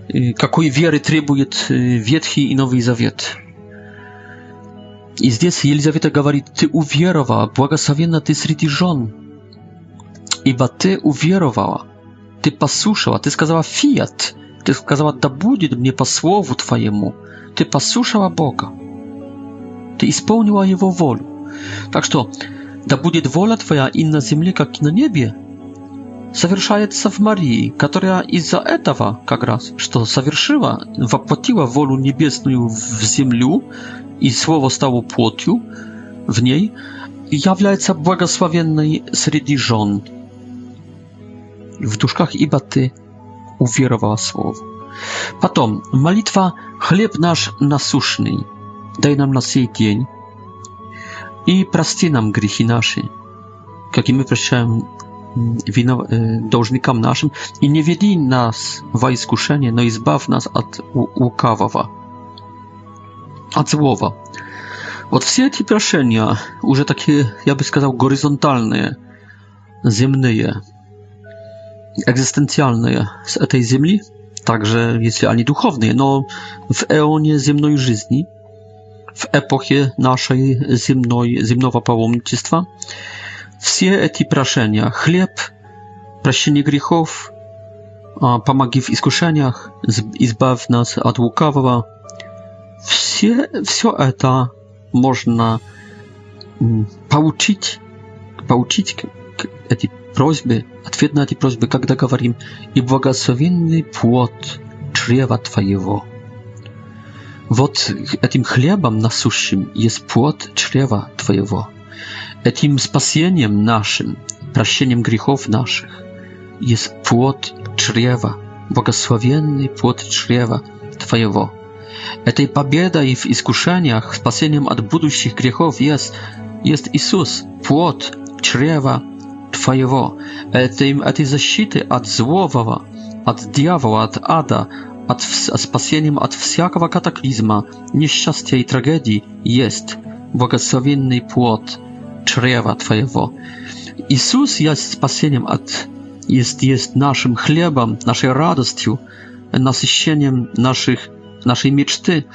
и какой веры требует Ветхий и Новый Завет. И здесь Елизавета говорит, ты уверовала, благословенна ты среди жен, ибо ты уверовала, ты послушала, ты сказала «фиат», ты сказала «да будет мне по слову твоему», ты послушала Бога, ты исполнила Его волю. Так что «да будет воля твоя и на земле, как и на небе», совершается в Марии, которая из-за этого как раз, что совершила, воплотила волю небесную в землю, и слово стало плотью в ней, является благословенной среди жен. В душках ибо ты уверовала слово. Потом молитва «Хлеб наш насущный, дай нам на сей день» и «Прости нам грехи наши, как и мы прощаем wino, должникам нашим, и не веди нас во искушение, но избав нас от лукавого, от злого. Вот все эти прошения уже такие, я бы сказал, горизонтальные, земные, экзистенциальные с этой земли, также, если они духовные, но в эоне земной жизни, в эпохе нашей земной, земного паломничества, все эти прошения, хлеб, прощение грехов, помоги в искушениях, избавь нас от лукавого, все, все это можно получить, получить эти просьбы, ответ на эти просьбы, когда говорим «И благословенный плод чрева Твоего». Вот этим хлебом насущим есть плод чрева Твоего tym spasieniem naszym, prosieniem grzechów naszych, jest płot czrewa, błogosławiony płot czrewa Twojego. E tej pobieda i w iskuszeniach, spasieniem od budущих grzechów jest, jest Jezus, płot czrewa Twojego. ety e zaszczyty od złowowa, od diabła, od ada, od spasieniem od wszelkiego kataklizma, nieszczęścia i tragedii jest błogosławiony płot чрева Твоего. Иисус есть спасением от, есть, есть нашим хлебом, нашей радостью, насыщением наших, нашей мечты.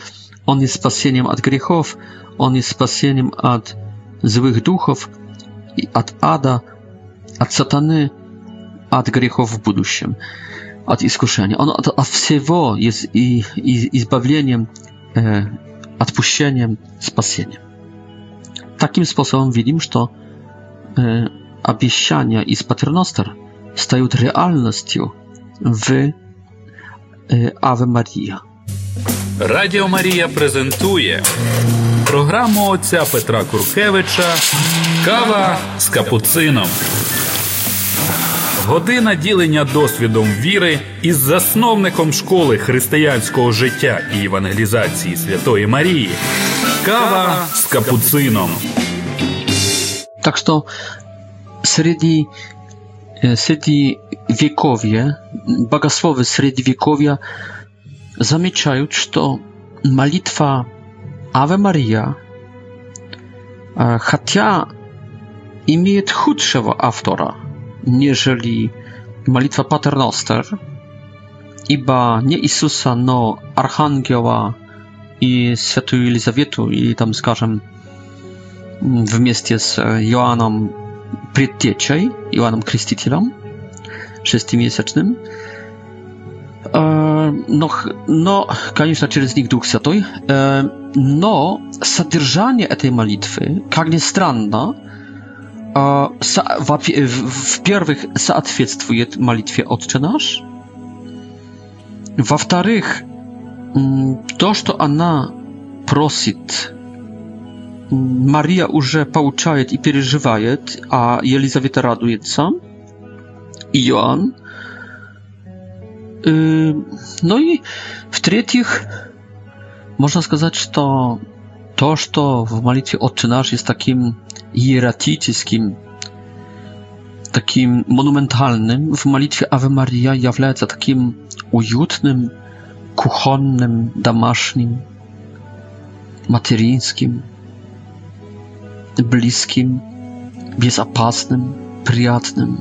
Он есть спасением от грехов, Он есть спасением от злых духов, от ада, от сатаны, от грехов в будущем, от искушения. Он от, от всего есть и, и избавлением, э, отпущением, спасением. takim sposobem видим, что э, обещания из Патерностер стают реальностью в э, Аве Марія. Радіо Марія презентує програму отця Петра Куркевича Кава з капуцином. Година ділення досвідом віри із засновником школи християнського життя і евангелізації Святої Марії. Kawa z kapucyną. Tak to średni Sredi e, wiekowie, bogosłowy sredi wiekowia zamieczają, że malitwa Ave Maria, Hatia imię chudszego autora, nieżeli malitwa Paternoster, iba nie Jezusa, no Archangioła i Świętą Елизавету, i tam, скажем, вместе с Иоанном Предтечей, Иоанном Крестителем, шестимесячным, no, no, конечно, через них Дух Святой, но содержание этой молитвы, как ни странно, во-первых, соответствует молитве «Отче наш», во-вторых, то, что она просит, Мария уже получает и переживает, а Елизавета радуется, и Иоанн. Ну и в-третьих, можно сказать, что то, что в молитве «Отче наш» есть таким иератическим, таким монументальным, в молитве «Аве Мария» является таким уютным, kuchonnym, damasznym, materińskim, bliskim, bezpiecznym, przyjatnym.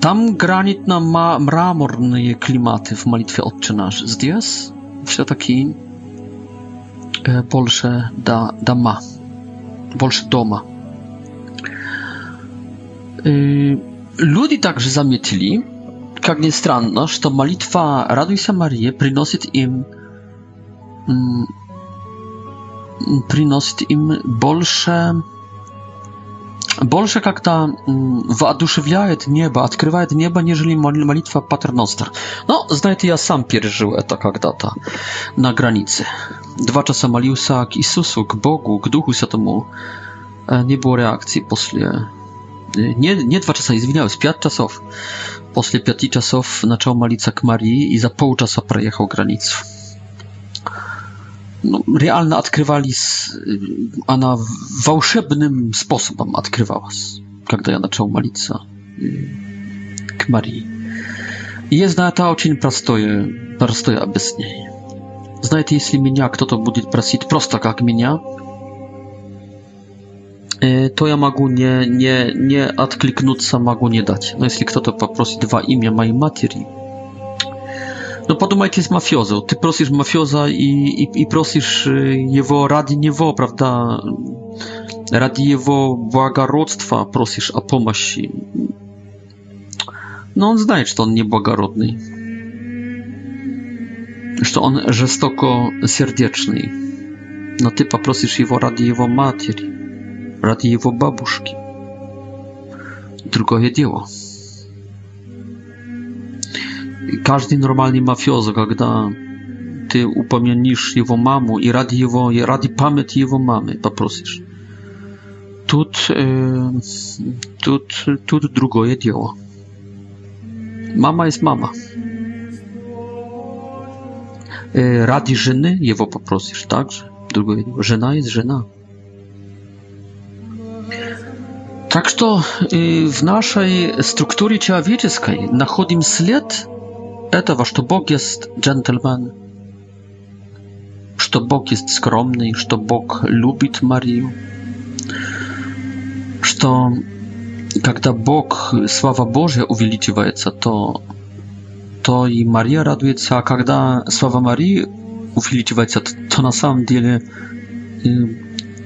Tam granitna ma mramorne klimaty w modlitwie Ojcze nasz. Zdjęs, wszystko taki e, Polsze da dama, Polsze doma. E, Ludzie także zamietli, как ни странно, что молитва «Радуйся, Мария» приносит им приносит им больше больше как-то воодушевляет небо, открывает небо, нежели молитва Патерностер. Но, знаете, я сам пережил это когда-то на границе. Два часа молился к Иисусу, к Богу, к Духу Святому. Не было реакции после... Не, не два часа, извиняюсь, пять часов после пяти часов начал молиться к Марии и за полчаса проехал границу. No, realne odkrywali, ona wolszebnym sposobem odkrywała, когда я начал молиться к Марии. И я знаю, это очень простое, простое объяснение. Знаете, если меня кто-то будет просить просто как меня, E, to ja nie nie nie, nie откликнуться, nie dać. No jeśli kto to то dwa imię имя моей матери, no podumajcie z mafiozą. Ty prosisz mafioza i, i, i prosisz y, jego radi niewo, prawda? Radi jego błagarodztwa prosisz o pomoc. No on znaje, że on niebłagorodny. Że on rzestoko serdeczny. No ty poprosisz jego radi jego materii ради его бабушки. Другое дело. Каждый нормальный мафиоза, когда ты упомянишь его маму и ради его, и ради памяти его мамы попросишь. Тут, э, тут, тут другое дело. Mama jest mama. Radi żeny jego poprosisz, także. Drugie, żena jest żena. Так что и в нашей структуре человеческой находим след этого, что Бог есть джентльмен, что Бог есть скромный, что Бог любит Марию, что когда Бог, слава Божья, увеличивается, то, то и Мария радуется, а когда слава Марии увеличивается, то, то на самом деле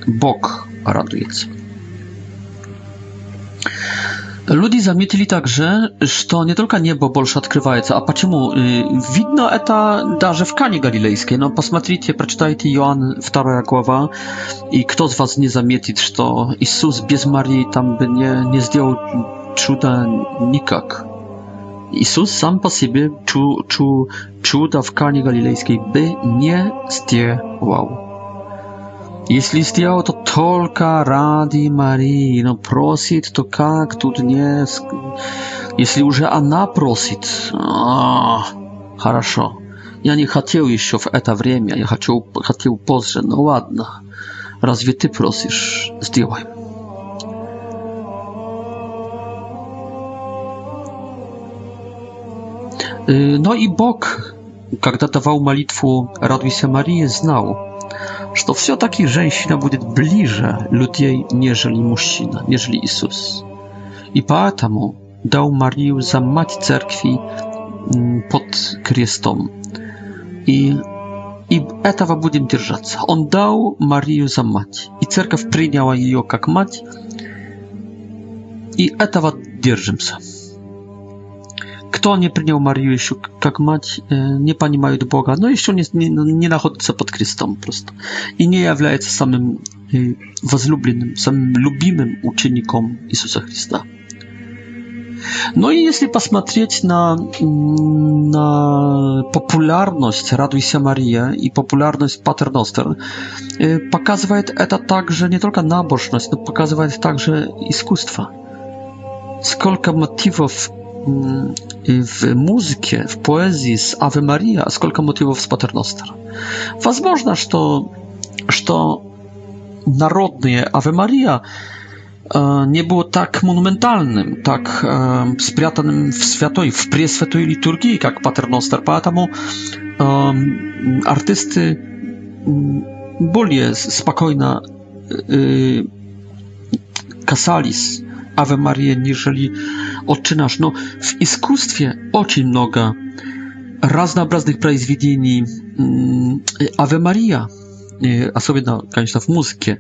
Бог радуется. Люди заметили также, что не только небо больше открывается, а почему? Видно это даже в Кане Галилейской, но посмотрите, прочитайте Иоанн 2 глава, и кто из вас не заметит, что Иисус без Марии там бы не, не сделал чуда никак. Иисус сам по себе чу, чу, чуда в Кане Галилейской бы не сделал. Если сделал это только ради Марии, но просит, то как тут не... Если уже она просит... А, хорошо. Я не хотел еще в это время, я хочу, хотел позже, но ладно. Разве ты просишь? Сделай. No i Bóg, когда давал молитву «Радуйся, Мария», знал, что все-таки женщина будет ближе людей, нежели мужчина, нежели Иисус. И поэтому дал Марию за мать церкви под крестом. И, и этого будем держаться. Он дал Марию за мать, и церковь приняла ее как мать, и этого держимся кто не принял Марию еще как мать, не понимает Бога, но еще не, не, не находится под крестом просто. И не является самым возлюбленным, самым любимым учеником Иисуса Христа. No i jeśli посмотреть na, na popularność Raduj się Maria i popularność Paternoster, pokazuje to także nie tylko nabożność, no pokazuje także искусство. Сколько мотивов Mm, w muzyce, w poezji z Ave Maria сколько мотивов с Патерностера. Возможно, что, что народные Ave Maria e, nie było tak monumentalnym, tak e, spрятанным w świętej, w preswętej liturgii, jak Paternoster, поэтому e, artysty mm, bardziej spokojnie kasali Ave Maria, niżeli odczynasz. No, w iskustwie oczy mnoga raznobraznych prajzwidieni mm, Ave Maria, y, a sobie na koniec w muzykę,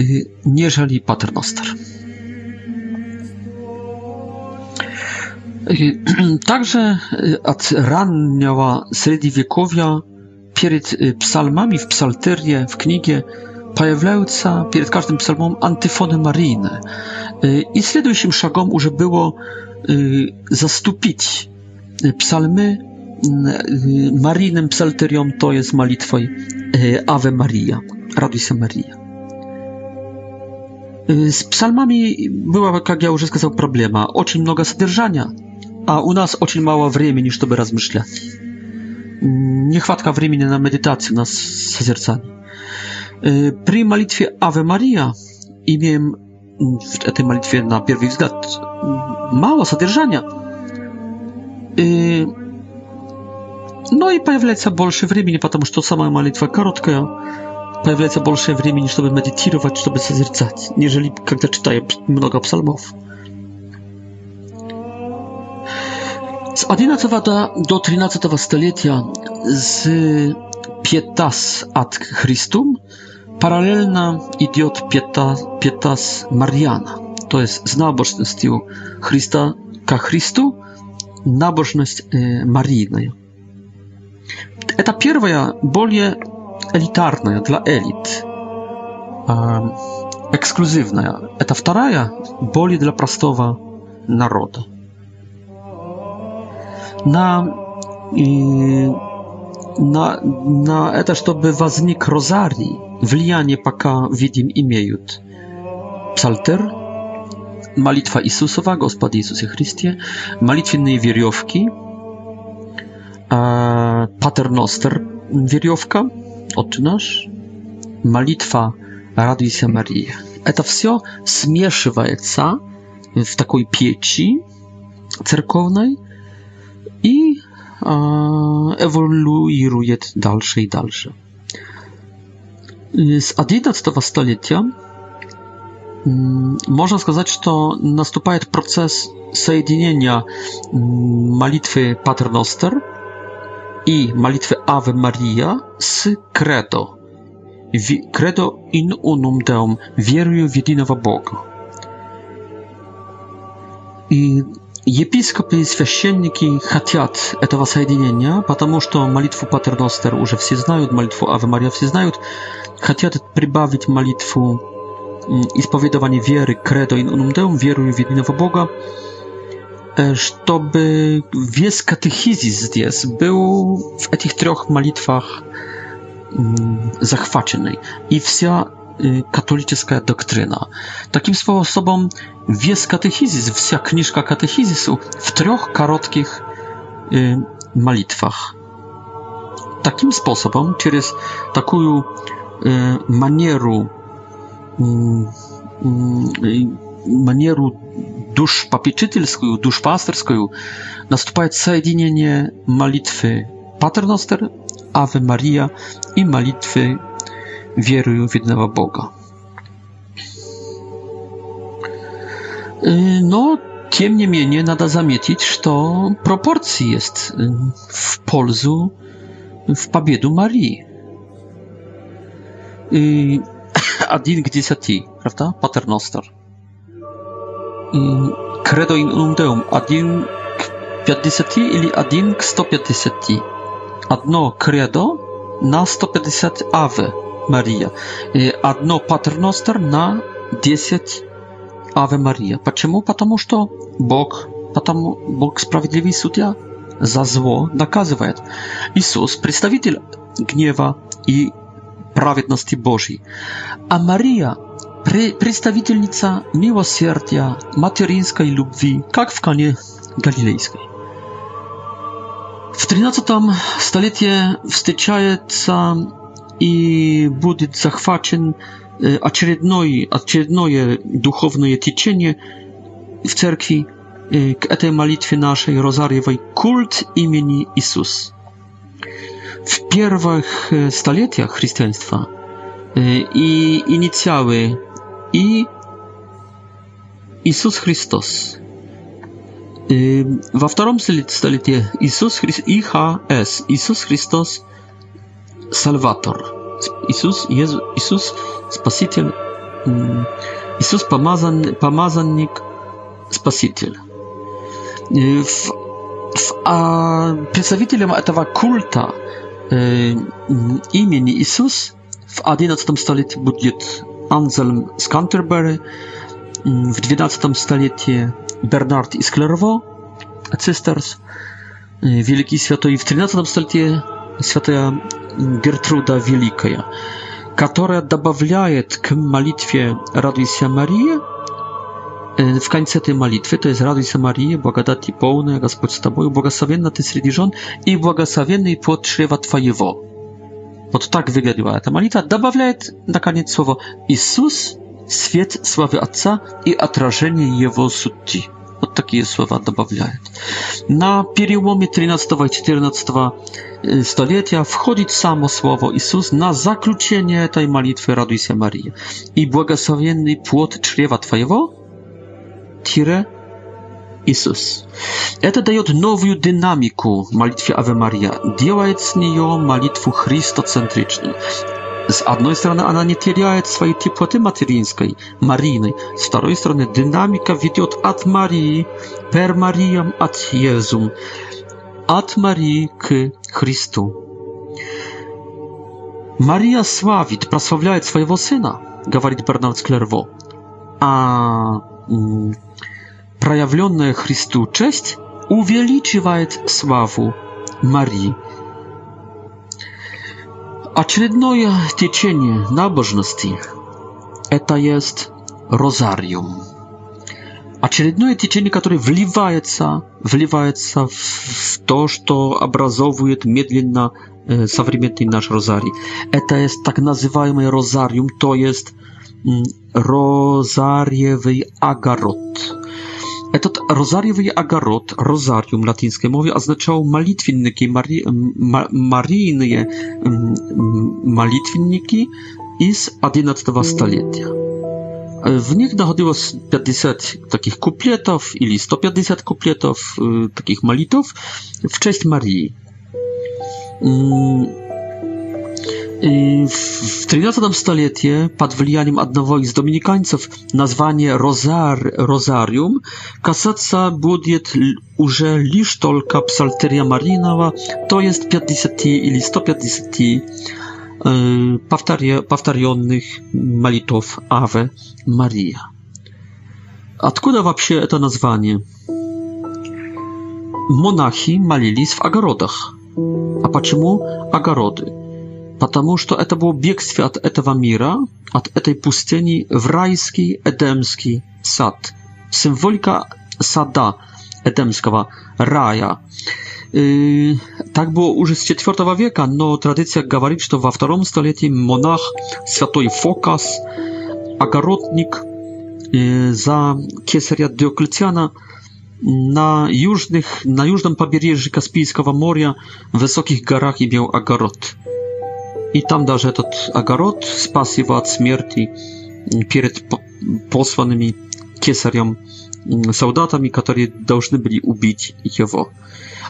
y, niżeli paternoster. Y, także od ranniała raniego średniowiecza, przed psalmami w psalterie, w księdze, pojawiająca przed każdym psalmem antyfony maryjne. Y, I следующим szagom już było y, zastąpić y, psalmy maryjnym psalterią. to jest modlitwą Ave Maria, Radio się Maria. Z psalmami była, jak ja już сказал, problema. Oczyń mnoga zadrżania, a u nas oczyń mało времени, żeby rozmyślać. Niechwatka времени na medytację, na zazercanie. Pri modlitwie Ave Maria imię w tej modlitwie na pierwszy wzgląd mało содержания. No и появляется больше времени, потому что сама молитва короткая. Появляется больше времени, чтобы медитировать, чтобы созерцать, нежели когда читаю много псалмов. Z XI do XIII stulecia z pietas ad Christum Paralelna idiot pietas Mariana, to jest z nabożnością Chrysta ka Chrystu, nabożność e, y, Marijna. Eta pierwsza, bardziej elitarna dla elit, e, ekskluzywna. Eta druga, bardziej dla prostowa narodu. Y, na, e, na, na, to, żeby wznik rozarii, влияние пока видим имеют псалтер, молитва Иисусова, Господи Иисусе Христе, молитвенные веревки, патерностер веревка, Отче наш, молитва Радуйся Мария. Это все смешивается w takiej pieci cerkownej i e, ewoluuje dalsze i dalsze. Y, z 11 stulecia mm, można сказать, że nastąpił proces zjednienia modlitwy mm, Paternoster i modlitwy Ave Maria z Credo. Credo in unum Deum, wierzę w jedynego Boga. Епископы и священники хотят этого соединения, потому что молитву Патерностер уже все знают, молитву Аве Мария все знают, хотят прибавить молитву исповедование веры, кредо in unum deum, верую в единого Бога, чтобы весь катехизис здесь был в этих трех молитвах захваченный. И вся Y, katolicka doktryna. Takim sposobem wiesz katechizis, wsia kniżka katechizisu w trzech krótkich y, malitwach. Takim sposobem, przez taką y, manierę mm, mm, y, manierę dusz papieczytelską, dusz pasterską, następuje zjednienie malitwy Paternoster, Ave Maria i malitwy wierują w jednego Boga. Y, no, tym niemniej nada zamietić, że proporcji jest y, w polzu w pabiedu Marii. I y, Adin gdzie prawda? Paternoster. I credo in unum deum, adin k 50 ili adin k 150. Adno credo na 150 ave. Мария. Одно патерностер на 10 Аве Мария. Почему? Потому что Бог, потому Бог справедливый судья, за зло наказывает. Иисус – представитель гнева и праведности Божьей. А Мария – представительница милосердия, материнской любви, как в Кане Галилейской. В 13 столетии встречается i będzie zachwacen очередной, очередное духовное течение w cerkwi y, k tej malitwie naszej rozariowej kult imieni Jezus. W pierwszych stuleciach y, chrześcijaństwa y, i inicjały i Jezus Chrystus. W drugim stuleciu Jezus Chrystus IHS Jezus Chrystus, Chrystus Salvator. Jezus, Jezus, Jezus, Spasiciel, Jezus, mm, pomazan, pomazannik, Spasiciel. Y, w, w, a przedstawicielem tego kulta e, y, imieni Jezus w XI stuleciu będzie Anselm z Canterbury, y, w XII stuleciu Bernard i Sklerwo, Cisters, Wielki Święty, w XIII stuleciu Święta Гертруда Великая, которая добавляет к молитве «Радуйся, Мария», w końcu tej modlitwy to jest Raduj się Maryjo, благодати pełna, Господь z Tobą, błogosławienna Ty среди żon i błogosławienny płod czrewa Twojego. Вот так выглядела эта молитва. Добавляет, наконец, слово «Иисус, свет славы Отца и отражение Его сути». Вот такие слова добавляет. На переломе 13 и 14 столетия входит само слово Иисус на заключение этой молитвы «Радуйся, Мария». «И благословенный плод чрева Твоего» тире Иисус. Это дает новую динамику молитве Аве Мария, делает с нее молитву христоцентричной. С одной стороны, она не теряет своей теплоты материнской, Марины. С второй стороны, динамика ведет от Марии, per Mariam от Иезум, от Марии к Христу. Мария славит, прославляет своего сына, говорит Бернард Склерво, а проявленная Христу честь увеличивает славу Марии. Очередное течение набожности – это есть розариум. Очередное течение, которое вливается, вливается в то, что образовывает медленно современный наш розарий. Это есть так называемый розариум, то есть розарьевый огород. Этот розарьевый огород, розариум латинской мове, означал молитвенники, мари, марийные молитвенники из XI столетия. W nich dochodziło 50 takich kupletów, ili 150 kupletów, takich malitów w cześć Marii. I w 13 stuleciu pod wlianiem jednego z dominikańców nazwanie Rosarium, rozarium kasaca budjet już lisz tylko psalteria marinowa to jest 50 ili 150 y, powtarzonych malitów Ave Maria. A skąd w to nazwanie? Monachi malili w agarodach. A dlaczego ogrody? потому что это был бегстве от этого мира, от этой пустыни в райский Эдемский сад. Символика сада Эдемского, рая. Так было уже с IV века, но традиция говорит, что во втором столетии монах святой Фокас, огородник за кесаря Диоклетиана, на, южных, на южном побережье Каспийского моря в высоких горах имел огород. И там даже этот огород спас его от смерти перед посланными кесарем солдатами, которые должны были убить его.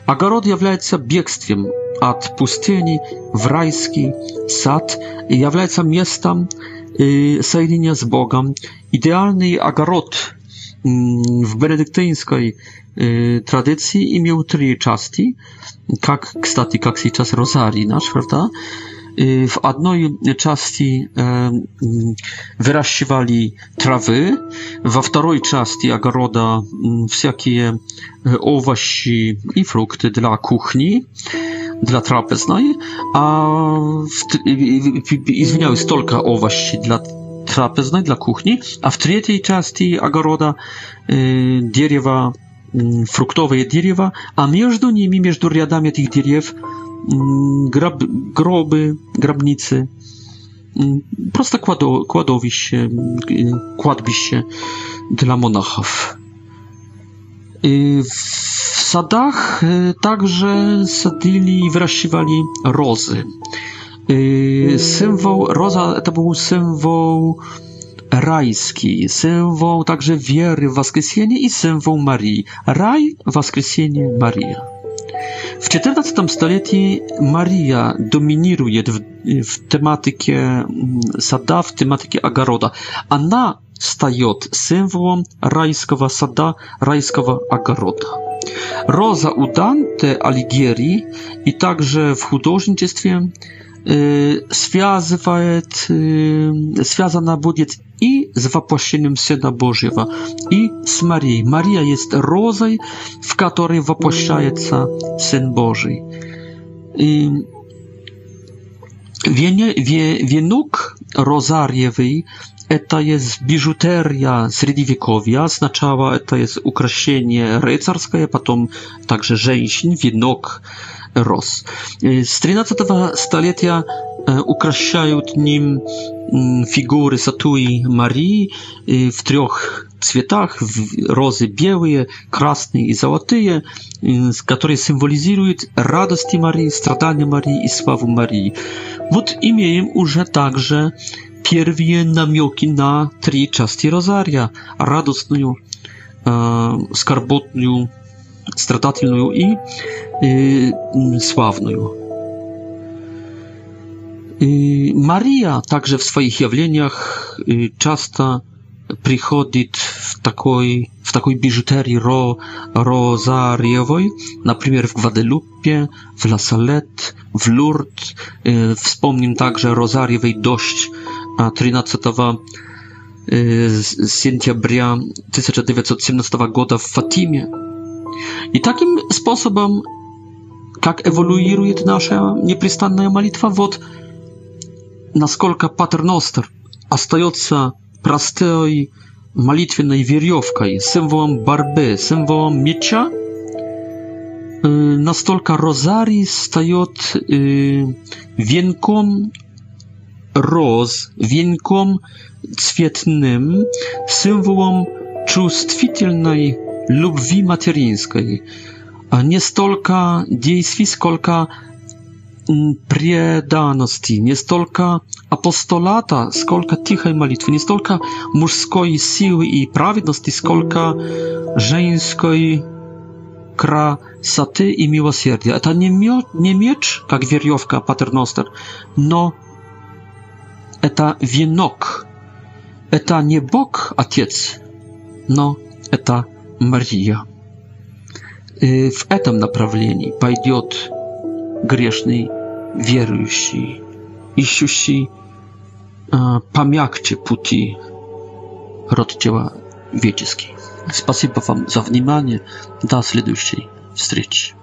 Огород является бегством от пустыни в райский сад и является местом соединения с Богом. Идеальный огород в бенедиктинской традиции. i три части, как, кстати, как jak сейчас rozarii nasz, prawda? Y, w jednej części y, mm, wyraszywali trawy, w drugiej części ogroda mm, wszelkie y, owoce i frukty dla kuchni, dla trapeznej, a izwiniały stolka owoce dla trapeznej, dla kuchni, a w trzeciej części ogroda drzewa mm, fruktowe drzewa, a między nimi, między riadami tych drzew Mm, grab, groby, grabnicy, mm, proste kłado, kładowisie, mm, kładbisie dla monachów. Y, w sadach y, także sadzili i wyraszywali rozy. Y, symbol, roza to był symbol rajski, symbol także wiery w i symbol Marii. Raj, Wskrzesienie, Maria. W XIV stuleciu Maria dominuje w, w tematyce mm, sada, w tematyce agaroda. Ona staje symbolem rajskiego sada, rajskiego agaroda. Rosa u Dante Alighieri i także w художnictwie связывает, связана будет и с воплощением Сына Божьего, и с Марией. Мария есть розой, в которой воплощается Сын Божий. И венок розарьевый это jest biżuteria średniowiekowia, oznaczała, to jest ukraszenie rycerskie, potem także żeńszyn, wienok, roz. Z y, 13 stulecia e, ukraszają nim mm, figury Satui Marii y, w trzech cwietach, rozy białe, krasne i złote, y, które symbolizują radość Marii, stradanie Marii i sławę Marii. Wot imię już także pierwsze namioki na trzy części rozaria, radosną, e, skarbotną, страдательную и, и славную. Мария также в своих явлениях часто приходит в такой, в такой бижутерии ро, розарьевой, например, в Гваделупе, в Ласалет, в Лурд. Вспомним также розарьевый дождь 13 сентября 1917 года в Фатиме. И таким способом, как эволюирует наша непрестанная молитва, вот насколько патерностер остается простой молитвенной веревкой, символом борьбы, символом меча, настолько розарий встает венком роз, венком цветным, символом чувствительной любви материнской, не столько действий, сколько преданности, не столько апостолата, сколько тихой молитвы, не столько мужской силы и праведности, сколько женской красоты и милосердия. Это не, мё, не меч, как веревка патерностер, но это венок. Это не Бог Отец, но это Мария. В этом направлении пойдет грешный, верующий, ищущий э, помягче пути род человеческий. Спасибо вам за внимание. До следующей встречи.